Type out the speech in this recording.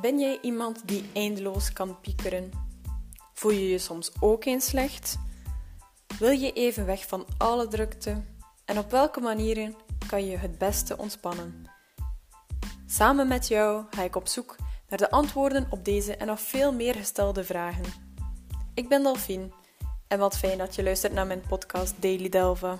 Ben jij iemand die eindeloos kan piekeren? Voel je je soms ook eens slecht? Wil je even weg van alle drukte? En op welke manieren kan je het beste ontspannen? Samen met jou ga ik op zoek naar de antwoorden op deze en nog veel meer gestelde vragen. Ik ben Delphine en wat fijn dat je luistert naar mijn podcast Daily Delva.